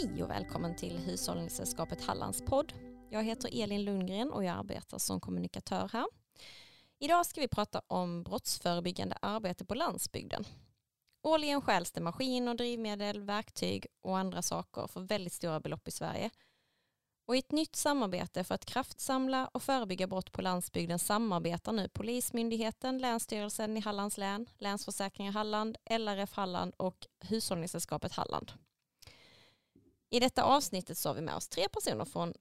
Hej och välkommen till Hushållningssällskapet Hallands podd. Jag heter Elin Lundgren och jag arbetar som kommunikatör här. Idag ska vi prata om brottsförebyggande arbete på landsbygden. Årligen stjäls det maskiner, drivmedel, verktyg och andra saker för väldigt stora belopp i Sverige. Och i ett nytt samarbete för att kraftsamla och förebygga brott på landsbygden samarbetar nu Polismyndigheten, Länsstyrelsen i Hallands län, Länsförsäkringar Halland, LRF Halland och Hushållningssällskapet Halland. I detta avsnittet så har vi med oss tre personer från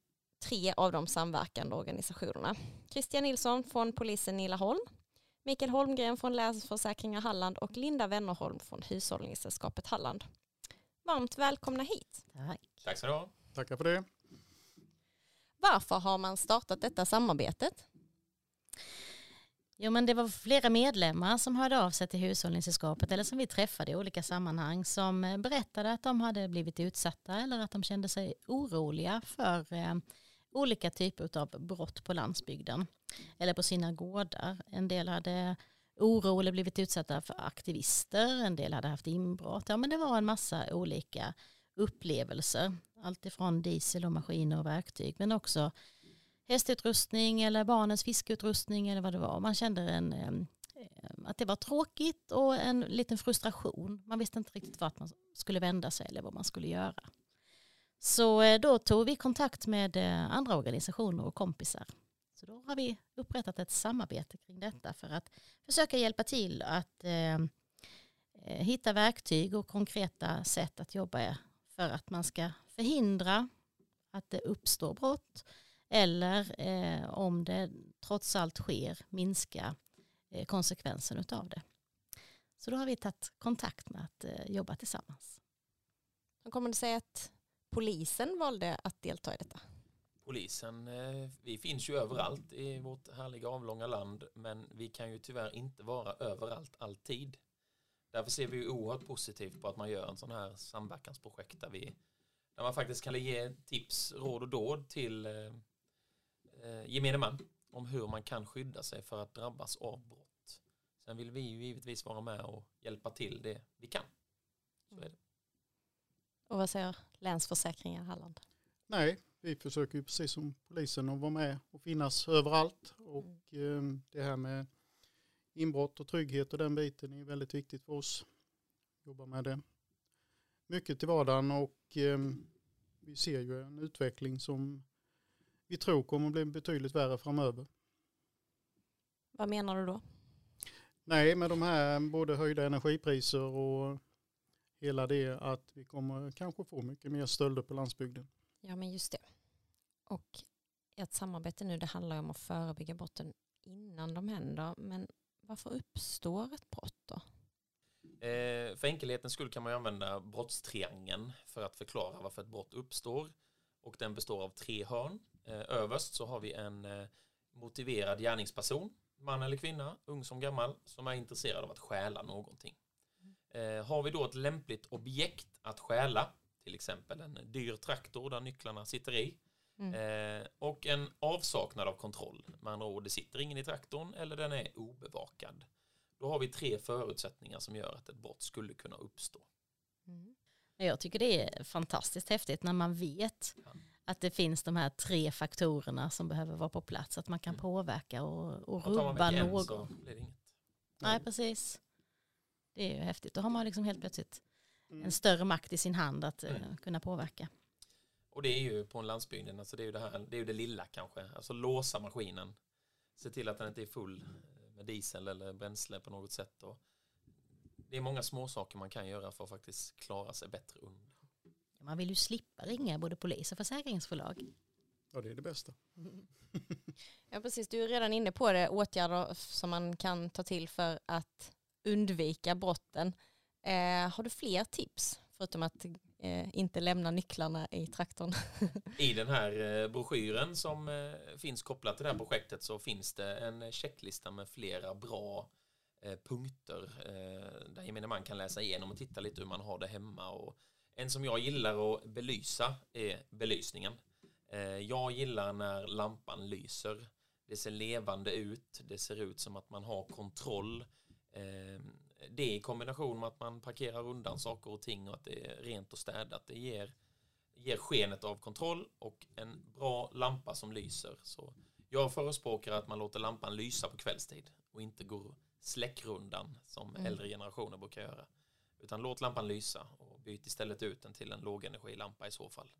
tre av de samverkande organisationerna. Christian Nilsson från polisen Nilaholm, Mikael Holmgren från Länsförsäkringar Halland och Linda Wennerholm från Hushållningssällskapet Halland. Varmt välkomna hit. Tack. Tack så du ha. Tackar för det. Varför har man startat detta samarbetet? Jo men det var flera medlemmar som hörde av sig till Hushållningssällskapet eller som vi träffade i olika sammanhang som eh, berättade att de hade blivit utsatta eller att de kände sig oroliga för eh, olika typer av brott på landsbygden eller på sina gårdar. En del hade oro eller blivit utsatta för aktivister, en del hade haft inbrott. Ja men det var en massa olika upplevelser. Alltifrån diesel och maskiner och verktyg men också hästutrustning eller barnens fiskeutrustning eller vad det var. Man kände en, att det var tråkigt och en liten frustration. Man visste inte riktigt vart man skulle vända sig eller vad man skulle göra. Så eh, då tog vi kontakt med eh, andra organisationer och kompisar. Så då har vi upprättat ett samarbete kring detta för att försöka hjälpa till att eh, hitta verktyg och konkreta sätt att jobba för att man ska förhindra att det uppstår brott eller eh, om det trots allt sker minska eh, konsekvensen av det. Så då har vi tagit kontakt med att eh, jobba tillsammans. Hur kommer det sig att polisen valde att delta i detta? Polisen, eh, vi finns ju överallt i vårt härliga avlånga land men vi kan ju tyvärr inte vara överallt alltid. Därför ser vi oerhört positivt på att man gör en sån här samverkansprojekt där, vi, där man faktiskt kan ge tips, råd och dåd till eh, gemene man om hur man kan skydda sig för att drabbas av brott. Sen vill vi ju givetvis vara med och hjälpa till det vi kan. Så är det. Och vad säger Länsförsäkringar Halland? Nej, vi försöker ju precis som polisen att vara med och finnas överallt. Och mm. eh, det här med inbrott och trygghet och den biten är väldigt viktigt för oss. Jobba med det mycket till vardagen och eh, vi ser ju en utveckling som vi tror kommer att bli betydligt värre framöver. Vad menar du då? Nej, med de här både höjda energipriser och hela det att vi kommer kanske få mycket mer stölder på landsbygden. Ja, men just det. Och ert samarbete nu, det handlar om att förebygga brotten innan de händer. Men varför uppstår ett brott då? Eh, för enkelhetens skull kan man använda brottstriangeln för att förklara varför ett brott uppstår. Och den består av tre hörn. Eh, överst så har vi en eh, motiverad gärningsperson, man eller kvinna, ung som gammal, som är intresserad av att stjäla någonting. Eh, har vi då ett lämpligt objekt att stjäla, till exempel en dyr traktor där nycklarna sitter i, mm. och en avsaknad av kontroll, med andra ord, det sitter ingen i traktorn eller den är obevakad. Då har vi tre förutsättningar som gör att ett brott skulle kunna uppstå. Mm. Jag tycker det är fantastiskt häftigt när man vet att det finns de här tre faktorerna som behöver vara på plats. Att man kan mm. påverka och, och rubba någon. Nej, precis. Det är ju häftigt. Då har man liksom helt plötsligt mm. en större makt i sin hand att eh, mm. kunna påverka. Och det är ju på en landsbygden, alltså det är ju det här, det är ju det lilla kanske. Alltså låsa maskinen. Se till att den inte är full med diesel eller bränsle på något sätt. Och det är många små saker man kan göra för att faktiskt klara sig bättre under. Man vill ju slippa ringa både polis och försäkringsbolag. Ja, det är det bästa. ja, precis. Du är redan inne på det, åtgärder som man kan ta till för att undvika brotten. Eh, har du fler tips, förutom att eh, inte lämna nycklarna i traktorn? I den här eh, broschyren som eh, finns kopplat till det här projektet så finns det en checklista med flera bra eh, Eh, punkter eh, där gemene man kan läsa igenom och titta lite hur man har det hemma och en som jag gillar att belysa är belysningen. Eh, jag gillar när lampan lyser. Det ser levande ut. Det ser ut som att man har kontroll. Det i kombination med att man parkerar undan saker och ting och att det är rent och städat. Det ger, ger skenet av kontroll och en bra lampa som lyser. Så jag förespråkar att man låter lampan lysa på kvällstid och inte går släckrundan som Mm. äldre generationer brukar göra. Utan låt lampan lysa och byt istället ut den till en lågenergilampa i så fall.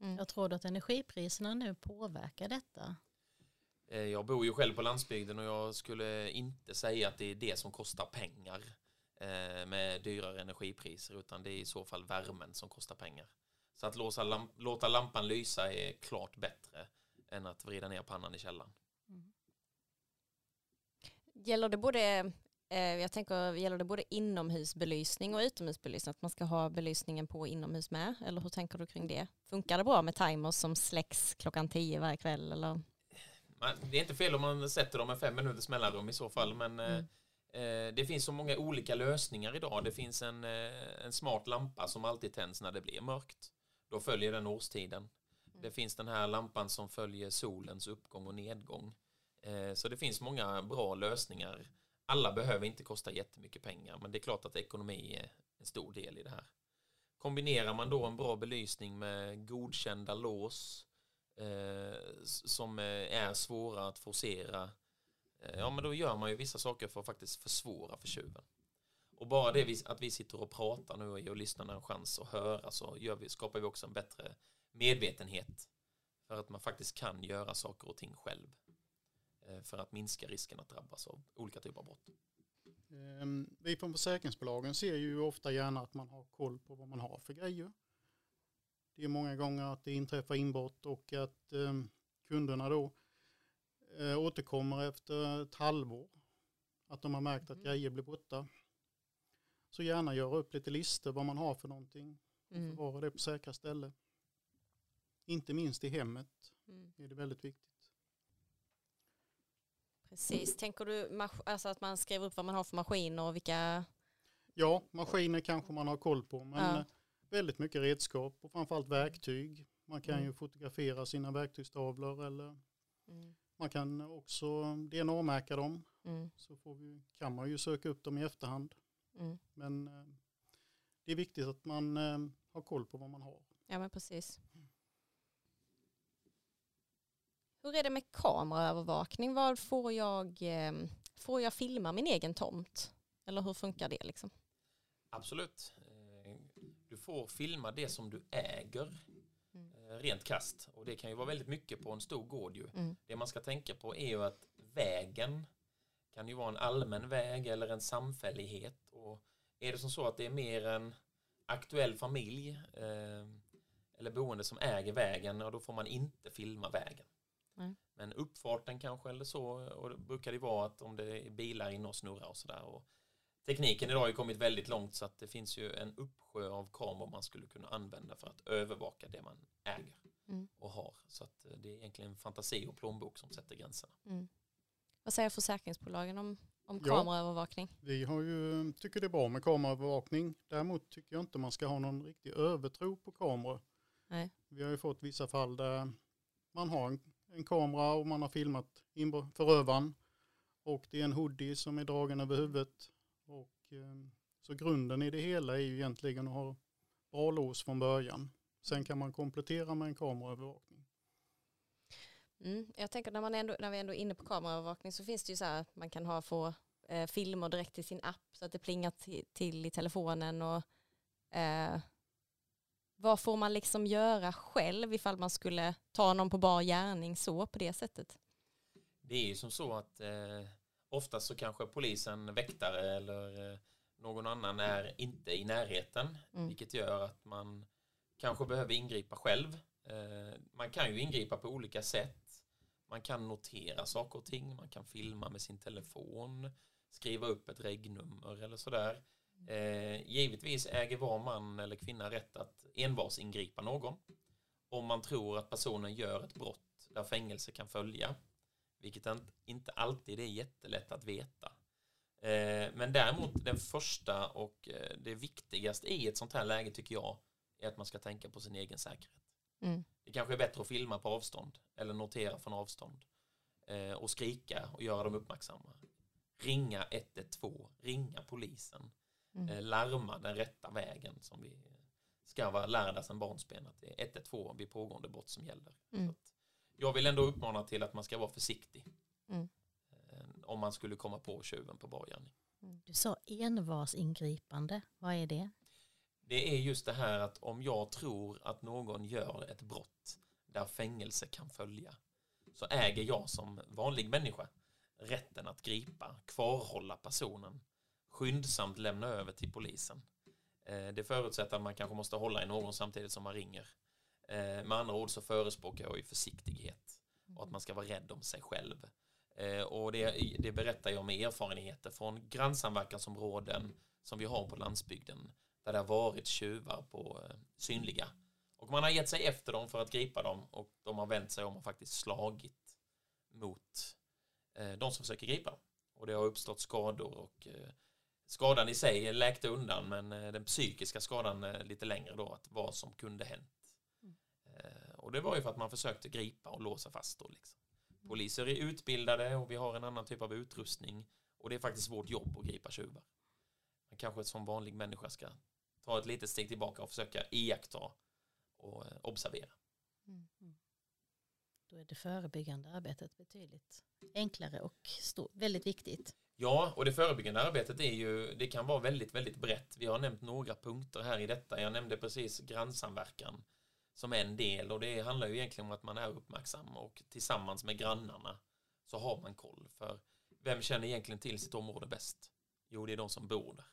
Mm. Jag tror du att energipriserna nu påverkar detta? Eh, Jag bor ju själv på landsbygden och jag skulle inte säga att det är det som kostar pengar eh, med dyrare energipriser utan det är i så fall värmen som kostar pengar. Så att låsa lamp- låta lampan lysa är klart bättre än att vrida ner pannan i källaren. Gäller det både eh, jag tänker, gäller det både inomhusbelysning och utomhusbelysning? Att man ska ha belysningen på inomhus med? Eller hur tänker du kring det? Funkar det bra med timers som släcks klockan tio varje kväll? Eller? Det är inte fel om man sätter dem med fem minuters mellanrum i så fall men eh, eh, det finns så många olika lösningar idag. Det finns en, en smart lampa som alltid tänds när det blir mörkt. Då följer den årstiden. Det finns den här lampan som följer solens uppgång och nedgång. Eh, så det finns många bra lösningar. Alla behöver inte kosta jättemycket pengar, men det är klart att ekonomi är en stor del i det här. Kombinerar man då en bra belysning med godkända lås eh, som eh, är svåra att forcera, ja men då gör man ju vissa saker för att faktiskt försvåra för tjuven. Och bara det att vi sitter och pratar nu och ger lyssnarna en chans att höra så gör vi, skapar vi också en bättre medvetenhet för att man faktiskt kan göra saker och ting själv för att minska risken att drabbas av olika typer av brott. Ehm, Vi från försäkringsbolagen ser ju ofta gärna att man har koll på vad man har för grejer. Det är många gånger att det inträffar inbrott och att ehm, kunderna då eh, återkommer efter ett halvår. Att de har märkt att Mhm. grejer blir borta. Så gärna göra upp lite listor vad man har för någonting. Mm. Förvara det på säkra ställe. Inte minst i hemmet Mm. är det väldigt viktigt. Precis, tänker du alltså att man skriver upp vad man har för maskiner och vilka... Ja, maskiner kanske man har koll på, men Ja. eh, väldigt mycket redskap och framförallt verktyg. Man kan Mm. ju fotografera sina verktygstavlor eller Mm. man kan också DNA-märka dem. Mm. Så får vi, kan man ju söka upp dem i efterhand. Mm. Men eh, det är viktigt att man eh, har koll på vad man har. Ja men precis. Hur är det med kameraövervakning? Vad får jag, eh, får jag filma min egen tomt? Eller hur funkar det liksom? Absolut. Eh, Du får filma det som du äger Mm. eh, rent kast och det kan ju vara väldigt mycket på en stor gård ju. Mm. Det man ska tänka på är ju att vägen kan ju vara en allmän väg eller en samfällighet och är det som så att det är mer en aktuell familj eh, eller boende som äger vägen och då får man inte filma vägen. Nej. Men uppfarten kanske eller så och det brukar det vara att om det är bilar inne och snurrar och sådär och tekniken idag har ju kommit väldigt långt så att det finns ju en uppsjö av kameror man skulle kunna använda för att övervaka det man äger Mm. och har. Så att det är egentligen fantasi och plånbok som sätter gränserna. Mm. Vad säger försäkringsbolagen om, om Ja. kameraövervakning? Vi har ju, tycker det är bra med kameraövervakning. Däremot tycker jag inte man ska ha någon riktig övertro på kameror. Nej. Vi har ju fått vissa fall där man har en, en kamera och man har filmat förövaren och det är en hoodie som är dragen över huvudet. Och, ehm, så grunden i det hela är ju egentligen att ha bra lås från början. Sen kan man komplettera med en kameraövervakning. Mm. Jag tänker när, man ändå, när vi ändå är inne på kameraövervakning så finns det ju så här man kan ha få eh, filmer direkt i sin app så att det plingar till, till i telefonen och eh, vad får man liksom göra själv ifall man skulle ta någon på bar gärning så på det sättet? Det är ju som så att eh, oftast så kanske polisen, väktare eller eh, någon annan är inte i närheten Mm. vilket gör att man kanske behöver ingripa själv. Eh, man kan ju ingripa på olika sätt. Man kan notera saker och ting, man kan filma med sin telefon, skriva upp ett regnummer eller sådär. Eh, givetvis äger var man eller kvinna rätt att envars ingripa någon om man tror att personen gör ett brott där fängelse kan följa, vilket inte alltid är jättelätt att veta. Eh, Men däremot den första och eh, det viktigaste i ett sånt här läge tycker jag är att man ska tänka på sin egen säkerhet. Mm. Det kanske är bättre att filma på avstånd eller notera från avstånd eh, och skrika och göra dem uppmärksamma. Ringa 112, ringa polisen, Mm. eh, larma den rätta vägen som vi ska vara lärda sedan barnsben att det är 112 vid pågående brott som gäller. Mm. Så att jag vill ändå uppmana till att man ska vara försiktig. Mm. Eh, Om man skulle komma på tjuven på bar gärning. Du sa envarsingripande, vad är det? Det är just det här att om jag tror att någon gör ett brott där fängelse kan följa så äger jag som vanlig människa rätten att gripa, kvarhålla personen, skyndsamt lämna över till polisen. Eh, det förutsätter att man kanske måste hålla i någon samtidigt som man ringer. Eh, med andra ord så förespråkar jag ju försiktighet och att man ska vara rädd om sig själv. Eh, och det, det berättar jag med erfarenheter från grannsamverkansområden som vi har på landsbygden där det har varit tjuvar på synliga. Och man har gett sig efter dem för att gripa dem och de har vänt sig om och faktiskt slagit mot de som försöker gripa. Och det har uppstått skador och skadan i sig läkte undan men eh, den psykiska skadan eh, lite längre då att vad som kunde hänt. Eh, och det var ju för att man försökte gripa och låsa fast då liksom. Poliser är utbildade och vi har en annan typ av utrustning och det är faktiskt vårt jobb att gripa tjuvar. Man kanske som vanlig människa ska ta ett litet steg tillbaka och försöka iaktta och observera. Då är det förebyggande arbetet betydligt enklare och stor, väldigt viktigt. Ja, och det förebyggande arbetet är ju, det kan vara väldigt, väldigt brett. Vi har nämnt några punkter här i detta. Jag nämnde precis grannsamverkan som en del och det handlar ju egentligen om att man är uppmärksam och tillsammans med grannarna så har man koll. För vem känner egentligen till sitt område bäst? Jo, det är de som bor där.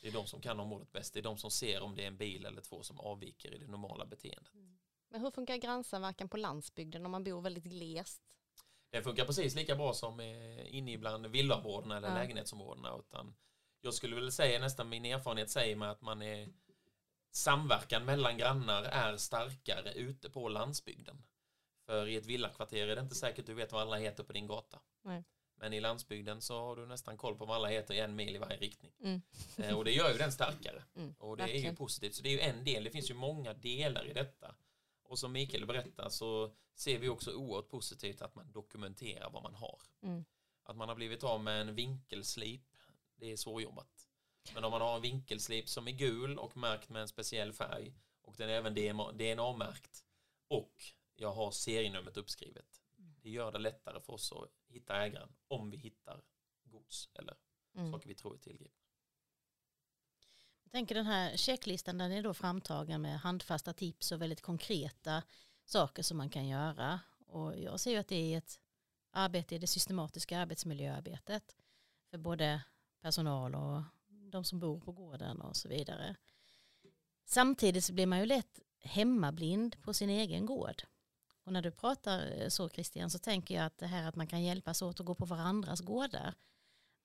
Det är de som kan området bäst. Det är de som ser om det är en bil eller två som avviker i det normala beteendet. Mm. Men hur funkar grannsamverkan på landsbygden om man bor väldigt glest? Den funkar precis lika bra som eh, inne ibland villaområdena eller Ja. lägenhetsområdena. Utan jag skulle väl säga nästan min erfarenhet säger mig att man är samverkan mellan grannar är starkare ute på landsbygden. För i ett villakvarter är det inte säkert du vet vad alla heter på din gata. Nej. Men i landsbygden så har du nästan koll på vad alla heter i en mil i varje riktning. Mm. Eh, och det gör ju den starkare. Mm, Och det är ju verkligen. positivt. Så det är ju en del. Det finns ju många delar i detta. Och som Mikael berättar så ser vi också oerhört positivt att man dokumenterar vad man har. Mm. Att man har blivit av med en vinkelslip, det är svårjobbat. Men om man har en vinkelslip som är gul och märkt med en speciell färg och den är även DNA-märkt och jag har serienumret uppskrivet. Det gör det lättare för oss att hitta ägaren om vi hittar gods eller Mm. saker vi tror är tillgripna. Jag tänker den här checklistan den är då framtagen med handfasta tips och väldigt konkreta saker som man kan göra. Och jag ser ju att det är ett arbete i det systematiska arbetsmiljöarbetet för både personal och de som bor på gården och så vidare. Samtidigt så blir man ju lätt hemmablind på sin egen gård. Och när du pratar eh, så Christian så tänker jag att det här att man kan hjälpas åt att gå på varandras gårdar.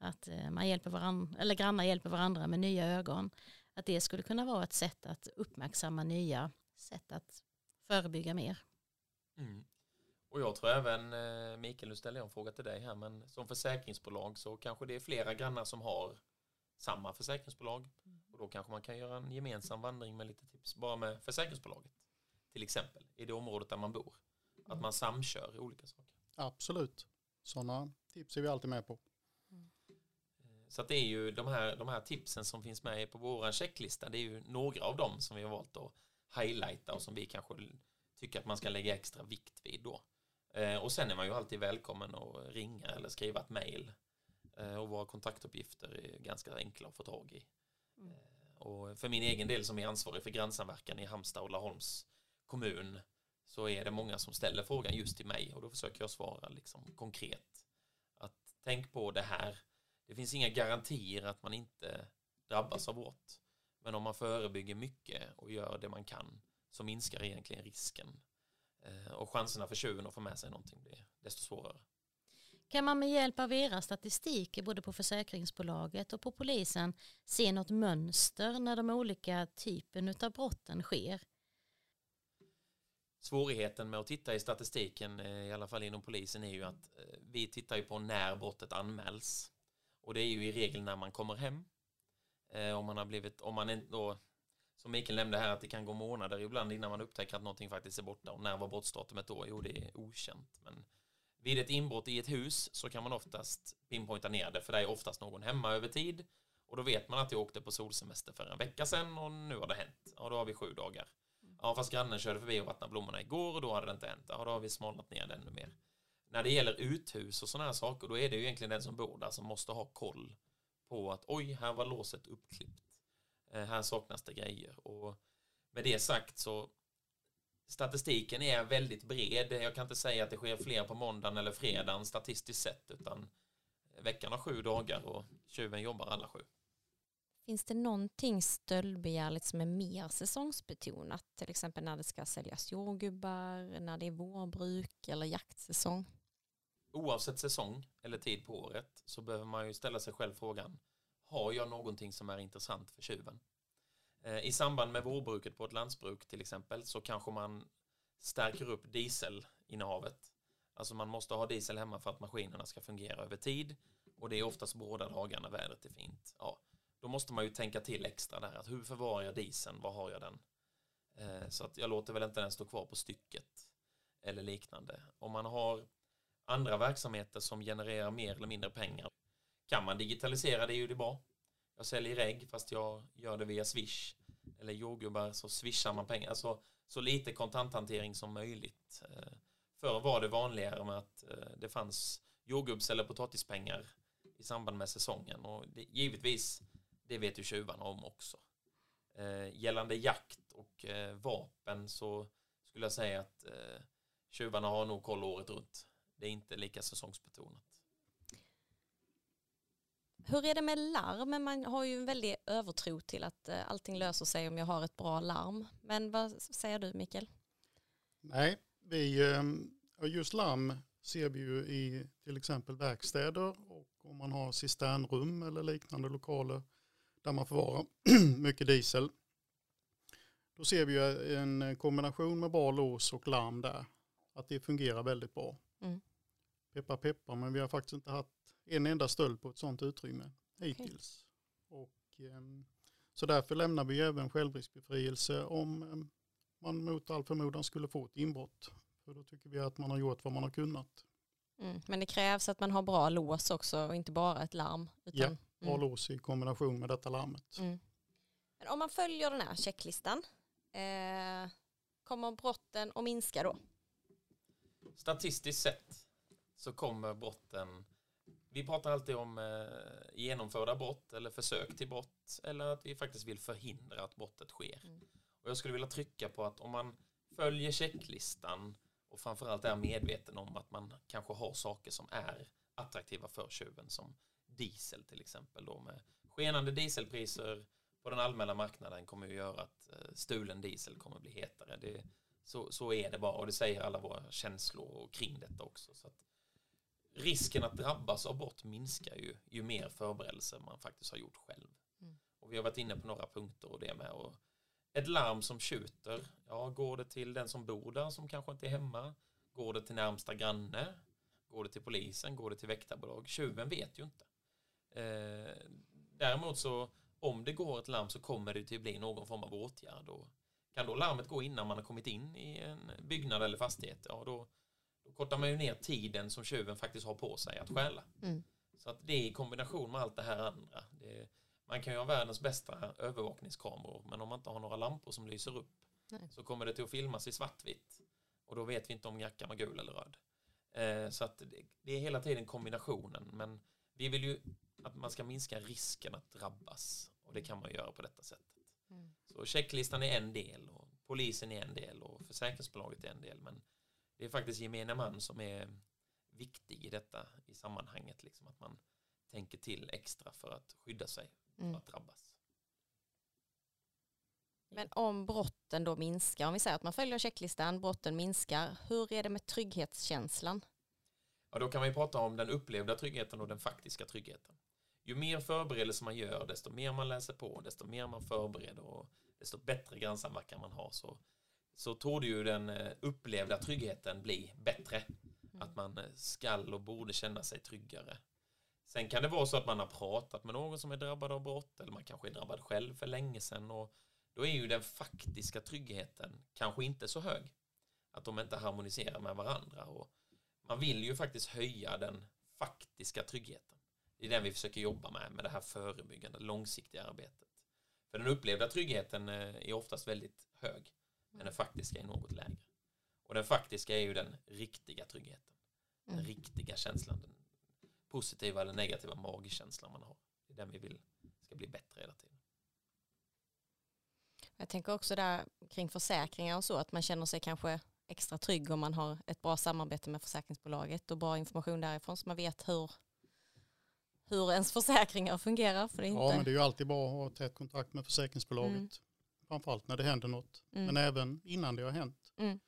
Att eh, man hjälper varandra, eller grannar hjälper varandra med nya ögon. Att det skulle kunna vara ett sätt att uppmärksamma nya sätt att förebygga mer. Mm. Och jag tror även, eh, Mikael, nu ställer jag en fråga till dig här, men som försäkringsbolag så kanske det är flera grannar som har samma försäkringsbolag. Och då kanske man kan göra en gemensam vandring med lite tips bara med försäkringsbolaget. Till exempel i det området där man bor. Att man samkör olika saker. Absolut. Sådana tips är vi alltid med på. Så att det är ju de här, de här tipsen som finns med på vår checklista, det är ju några av dem som vi har valt att highlighta och som vi kanske tycker att man ska lägga extra vikt vid då. Eh, Och sen är man ju alltid välkommen att ringa eller skriva ett mejl. Eh, Och våra kontaktuppgifter är ganska enkla att få tag i. Mm. Eh, Och för min egen del som är ansvarig för grannsamverkan i Halmstad och Laholms kommun så är det många som ställer frågan just till mig och då försöker jag svara liksom konkret. Att tänk på det här. Det finns inga garantier att man inte drabbas av brott. Men om man förebygger mycket och gör det man kan så minskar egentligen risken. Eh, Och chanserna för tjuven att få med sig någonting blir desto svårare. Kan man med hjälp av era statistiker både på försäkringsbolaget och på polisen se något mönster när de olika typen av brotten sker? Svårigheten med att titta i statistiken, eh, i alla fall inom polisen, är ju att eh, vi tittar ju på när brottet anmäls. Och det är ju i regel när man kommer hem. Eh, Om man har blivit, om man inte då, som Mikael nämnde här, att det kan gå månader ibland innan man upptäcker att någonting faktiskt är borta. Och när var brottsdatumet då? Jo, det är okänt. Men vid ett inbrott i ett hus så kan man oftast pinpointa ner det, för det är oftast någon hemma över tid. Och då vet man att jag åkte på solsemester för en vecka sedan och nu har det hänt. Ja, då har vi sju dagar. Ja, fast grannen körde förbi och vattnade blommorna igår och då hade det inte hänt. Ja, då har vi smalnat ner det ännu mer. När det gäller uthus och sådana här saker, då är det ju egentligen den som bor där som måste ha koll på att oj, här var låset uppklippt. Eh, här saknas det grejer. Och med det sagt så statistiken är väldigt bred. Jag kan inte säga att det sker fler på måndagen eller fredagen statistiskt sett, utan veckan har sju dagar och tjuven jobbar alla sju. Finns det någonting stöldbegärligt som är mer säsongsbetonat? Till exempel när det ska säljas jordgubbar, när det är vårbruk eller jaktsäsong? Oavsett säsong eller tid på året så behöver man ju ställa sig själv frågan har jag någonting som är intressant för tjuven? Eh, I samband med vårbruket på ett landsbruk till exempel så kanske man stärker upp dieselinnehavet. Alltså man måste ha diesel hemma för att maskinerna ska fungera över tid och det är oftast båda dagarna vädret är fint. Ja, då måste man ju tänka till extra där. Att hur förvarar jag dieseln? Var har jag den? Eh, så att jag låter väl inte den stå kvar på stycket eller liknande. Om man har andra verksamheter som genererar mer eller mindre pengar kan man digitalisera det är ju det bra. Jag säljer ägg fast jag gör det via Swish eller jordgubbar så swishar man pengar. Alltså, så lite kontanthantering som möjligt. Eh, förr var det vanligare med att eh, det fanns jordgubbs eller potatispengar i samband med säsongen och det, givetvis det vet ju tjuvarna om också. Eh, gällande jakt och vapen så skulle jag säga att tjuvarna har nog koll året runt. Det är inte lika säsongsbetonat. Hur är det med larm? Man har ju en väldig övertro till att eh, allting löser sig om jag har ett bra larm. Men vad säger du Mikael? Nej, vi, eh, just larm ser vi ju i till exempel verkstäder och om man har cisternrum eller liknande lokaler där man förvarar mycket diesel. Då ser vi ju en kombination med bra lås och larm där. Att det fungerar väldigt bra. Mm. Peppar peppar, men vi har faktiskt inte haft en enda stöld på ett sådant utrymme hittills. Okay. Och, ehm, så därför lämnar vi även självriskbefrielse om ehm, man mot all förmodan skulle få ett inbrott. För då tycker vi att man har gjort vad man har kunnat. Mm, men det krävs att man har bra lås också och inte bara ett larm. Utan, ja, bra mm. lås i kombination med detta larmet. Mm. Men om man följer den här checklistan, eh, kommer brotten att minska då? Statistiskt sett så kommer brotten vi pratar alltid om eh, genomförda brott eller försök till brott eller att vi faktiskt vill förhindra att brottet sker. Mm. Och jag skulle vilja trycka på att om man följer checklistan och framförallt är medveten om att man kanske har saker som är attraktiva för tjuven som diesel till exempel då med skenande dieselpriser på den allmänna marknaden kommer ju göra att eh, stulen diesel kommer bli hetare. Det, så, så är det bara och det säger alla våra känslor kring detta också. Så att risken att drabbas av brott minskar ju ju mer förberedelser man faktiskt har gjort själv. Mm. Och vi har varit inne på några punkter och det med. Och ett larm som tjuter, ja, går det till den som bor där som kanske inte är hemma? Går det till närmsta granne? Går det till polisen? Går det till väktarbolag? Tjuven vet ju inte. Eh, däremot så om det går ett larm så kommer det till bli någon form av åtgärd. Och kan då larmet gå innan man har kommit in i en byggnad eller fastighet, ja då då kortar man ju ner tiden som tjuven faktiskt har på sig att stjäla. Mm. Så att det i kombination med allt det här andra. Det, man kan ju ha världens bästa övervakningskameror men om man inte har några lampor som lyser upp Nej. så kommer det till att filmas i svartvitt. Och då vet vi inte om jackan var gul eller röd. Eh, så att det, det, är hela tiden kombinationen. Men vi vill ju att man ska minska risken att drabbas. Och det kan man göra på detta sättet. Mm. Så checklistan är en del och polisen är en del och försäkringsbolaget är en del. Men det är faktiskt gemene man som är viktig i detta i sammanhanget. Liksom att man tänker till extra för att skydda sig mm. att drabbas. Men om brotten då minskar, om vi säger att man följer checklistan, brotten minskar, hur är det med trygghetskänslan? Ja, då kan man ju prata om den upplevda tryggheten och den faktiska tryggheten. Ju mer förberedelser man gör, desto mer man läser på, desto mer man förbereder och desto bättre grannsamverkan man har så så torde ju den eh, upplevda tryggheten bli bättre. Mm. Att man eh, skall och borde känna sig tryggare. Sen kan det vara så att man har pratat med någon som är drabbad av brott eller man kanske är drabbad själv för länge sedan och då är ju den faktiska tryggheten kanske inte så hög. Att de inte harmoniserar med varandra och man vill ju faktiskt höja den faktiska tryggheten. Det är den vi försöker jobba med, med det här förebyggande, långsiktiga arbetet. För den upplevda tryggheten eh, är oftast väldigt hög, men den faktiska är något lägre. Och den faktiska är ju den riktiga tryggheten. Den Mm. riktiga känslan, den positiva eller negativa magkänslan man har. Det är den vi vill ska bli bättre hela tiden. Jag tänker också där kring försäkringar och så, att man känner sig kanske extra trygg om man har ett bra samarbete med försäkringsbolaget och bra information därifrån så man vet hur, hur ens försäkringar fungerar. För det är inte... Ja, men det är ju alltid bra att ha tät kontakt med försäkringsbolaget. Mm. Framförallt när det händer något. Mm. Men även innan det har hänt. Mm.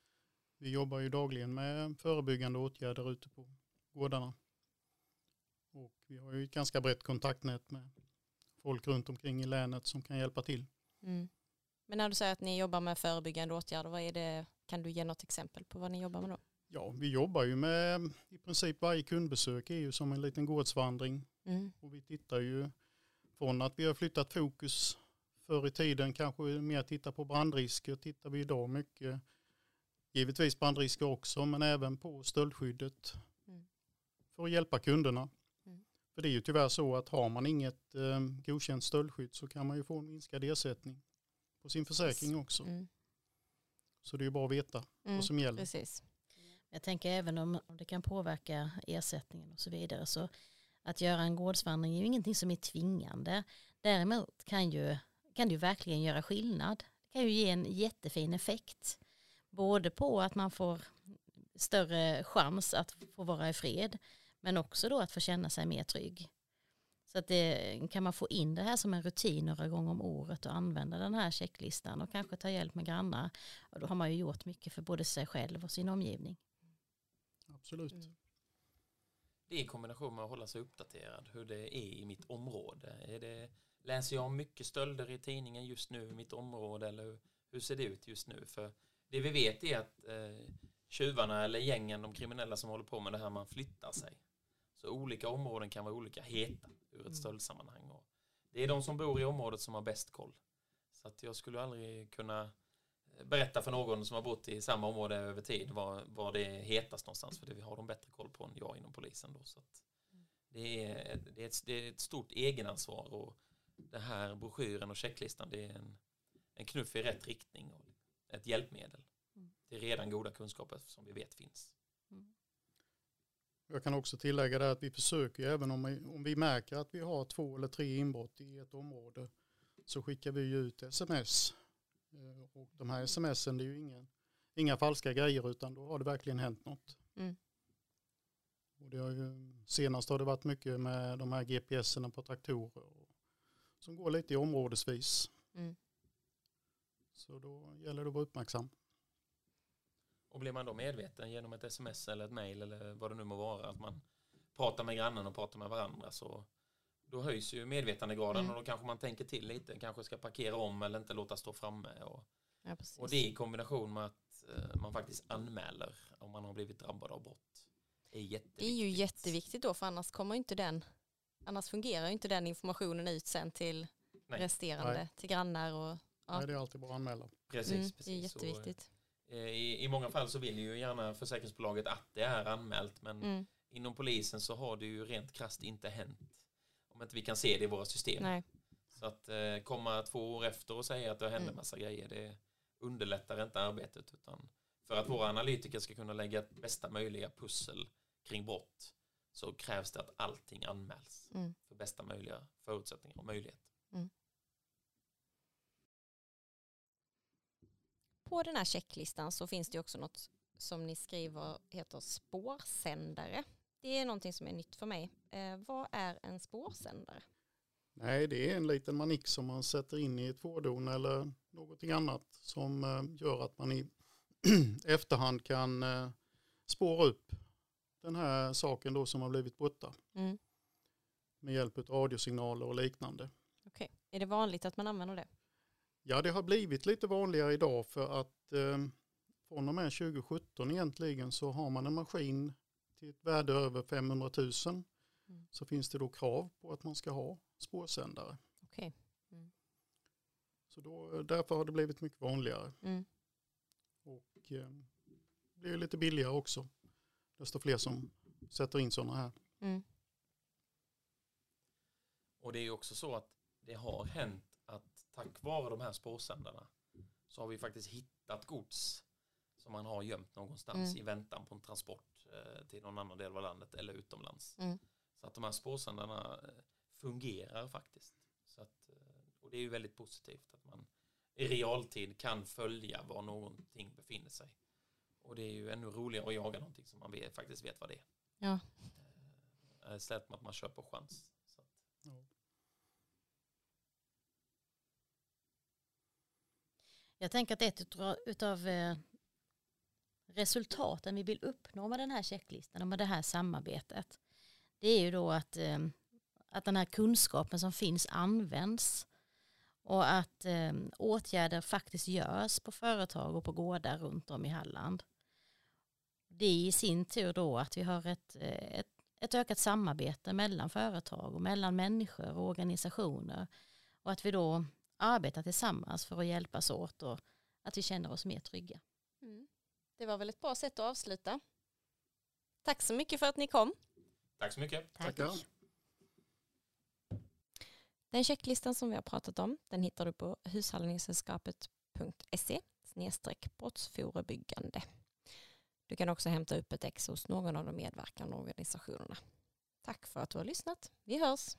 Vi jobbar ju dagligen med förebyggande åtgärder ute på gårdarna. Och vi har ju ett ganska brett kontaktnät med folk runt omkring i länet som kan hjälpa till. Mm. Men när du säger att ni jobbar med förebyggande åtgärder, vad är det, kan du ge något exempel på vad ni jobbar med då? Ja, vi jobbar ju med i princip varje kundbesök är ju som en liten gårdsvandring. Mm. Och vi tittar ju från att vi har flyttat fokus förr i tiden kanske mer titta på brandrisker tittar vi idag mycket. Givetvis brandrisker också men även på stöldskyddet. Mm. För att hjälpa kunderna. Mm. För det är ju tyvärr så att har man inget eh, godkänt stöldskydd så kan man ju få en minskad ersättning på sin försäkring också. Mm. Så det är ju bra att veta Mm. vad som gäller. Precis. Jag tänker även om om det kan påverka ersättningen och så vidare så att göra en gårdsvandring är ju ingenting som är tvingande. Däremot kan, ju, kan det ju verkligen göra skillnad. Det kan ju ge en jättefin effekt. Både på att man får större chans att få vara i fred men också då att få känna sig mer trygg. Så att det, kan man få in det här som en rutin några gånger om året och använda den här checklistan och kanske ta hjälp med grannar. Och då har man ju gjort mycket för både sig själv och sin omgivning. Absolut. Mm. Det är i kombination med att hålla sig uppdaterad hur det är i mitt område. Är det, läser jag om mycket stölder i tidningen just nu i mitt område eller hur, ser det ut just nu? För det vi vet är att eh, tjuvarna eller gängen, de kriminella som håller på med det här, man flyttar sig. Så olika områden kan vara olika heta ur ett Mm. stöldsammanhang. Och det är de som bor i området som har bäst koll. Så att jag skulle aldrig kunna berätta för någon som har bott i samma område över tid var, var det hetast någonstans för det har de bättre koll på än jag inom polisen då. Så att det, är, det, är ett, det är ett stort egenansvar och den här broschyren och checklistan det är en, en knuff i rätt riktning och ett hjälpmedel. Mm. Det är redan goda kunskaper som vi vet finns. Jag kan också tillägga det att vi försöker även om vi, om vi märker att vi har två eller tre inbrott i ett område så skickar vi ju ut sms. Eh, Och de här smsen det är ju ingen, inga falska grejer utan då har det verkligen hänt något. Mm. Och det har ju, senast har det varit mycket med de här GPSerna på traktorer och, som går lite i områdesvis. Mm. Så då gäller det att vara uppmärksam. Och blir man då medveten genom ett sms eller ett mail eller vad det nu må vara att man pratar med grannen och pratar med varandra så då höjs ju medvetandegraden Mm. och då kanske man tänker till lite, kanske ska parkera om eller inte låta stå framme och, Ja, och det i kombination med att eh, man faktiskt anmäler om man har blivit drabbad av brott är jätteviktigt. Det är ju jätteviktigt då för annars kommer ju inte den annars fungerar ju inte den informationen ut sen till Nej. resterande, Nej. till grannar och Ja. Nej, det är alltid bra att anmäla. Precis, mm, det är precis. Och, jätteviktigt. eh, i, I många fall så vill ju gärna försäkringsbolaget att det är anmält men Mm. inom polisen så har det ju rent krasst inte hänt om inte vi kan se det i våra system. Nej. Så att eh, komma två år efter och säga att det hände Mm. massa grejer, det underlättar inte arbetet. Utan för att våra analytiker ska kunna lägga bästa möjliga pussel kring brott så krävs det att allting anmäls Mm. för bästa möjliga förutsättningar och möjligheter. På den här checklistan så finns det också något som ni skriver heter spårsändare. Det är någonting som är nytt för mig. Eh, vad är en spårsändare? Nej, det är en liten manik som man sätter in i ett fordon eller någonting annat som eh, gör att man i efterhand kan eh, spåra upp den här saken då som har blivit borta Mm. med hjälp av radiosignaler och liknande. Okej. Är det vanligt att man använder det? Ja, det har blivit lite vanligare idag för att eh, från och med 2017 egentligen så har man en maskin till ett värde över 500 000 Mm. så finns det då krav på att man ska ha spårsändare. Okej. Så då, därför har det blivit mycket vanligare. Mm. Och eh, blir lite billigare också. Desto fler som sätter in sådana här. Mm. Och det är ju också så att det har hänt att tack vare de här spårsändarna så har vi faktiskt hittat gods som man har gömt någonstans Mm. i väntan på en transport eh, till någon annan del av landet eller utomlands. Mm. Så att de här spårsändarna eh, fungerar faktiskt. Så att, eh, och det är ju väldigt positivt att man i realtid kan följa var någonting befinner sig. Och det är ju ännu roligare att jaga någonting som man vet, faktiskt vet vad det är. Ja. Eh, Istället för att man kör på chans. Så att, Ja. Jag tänker att ett utav eh, resultaten vi vill uppnå med den här checklistan och med det här samarbetet det är ju då att, eh, att den här kunskapen som finns används och att eh, åtgärder faktiskt görs på företag och på gårdar runt om i Halland. Det är i sin tur då att vi har ett, eh, ett, ett ökat samarbete mellan företag och mellan människor och organisationer och att vi då arbetar tillsammans för att hjälpas åt och att vi känner oss mer trygga. Mm. Det var väl ett bra sätt att avsluta. Tack så mycket för att ni kom. tack så mycket. Tackar. Den checklistan som vi har pratat om den hittar du på hushållningssällskapet.se snedstreck brottsförebyggande. Du kan också hämta upp ett ex hos någon av de medverkande organisationerna. Tack för att du har lyssnat. Vi hörs!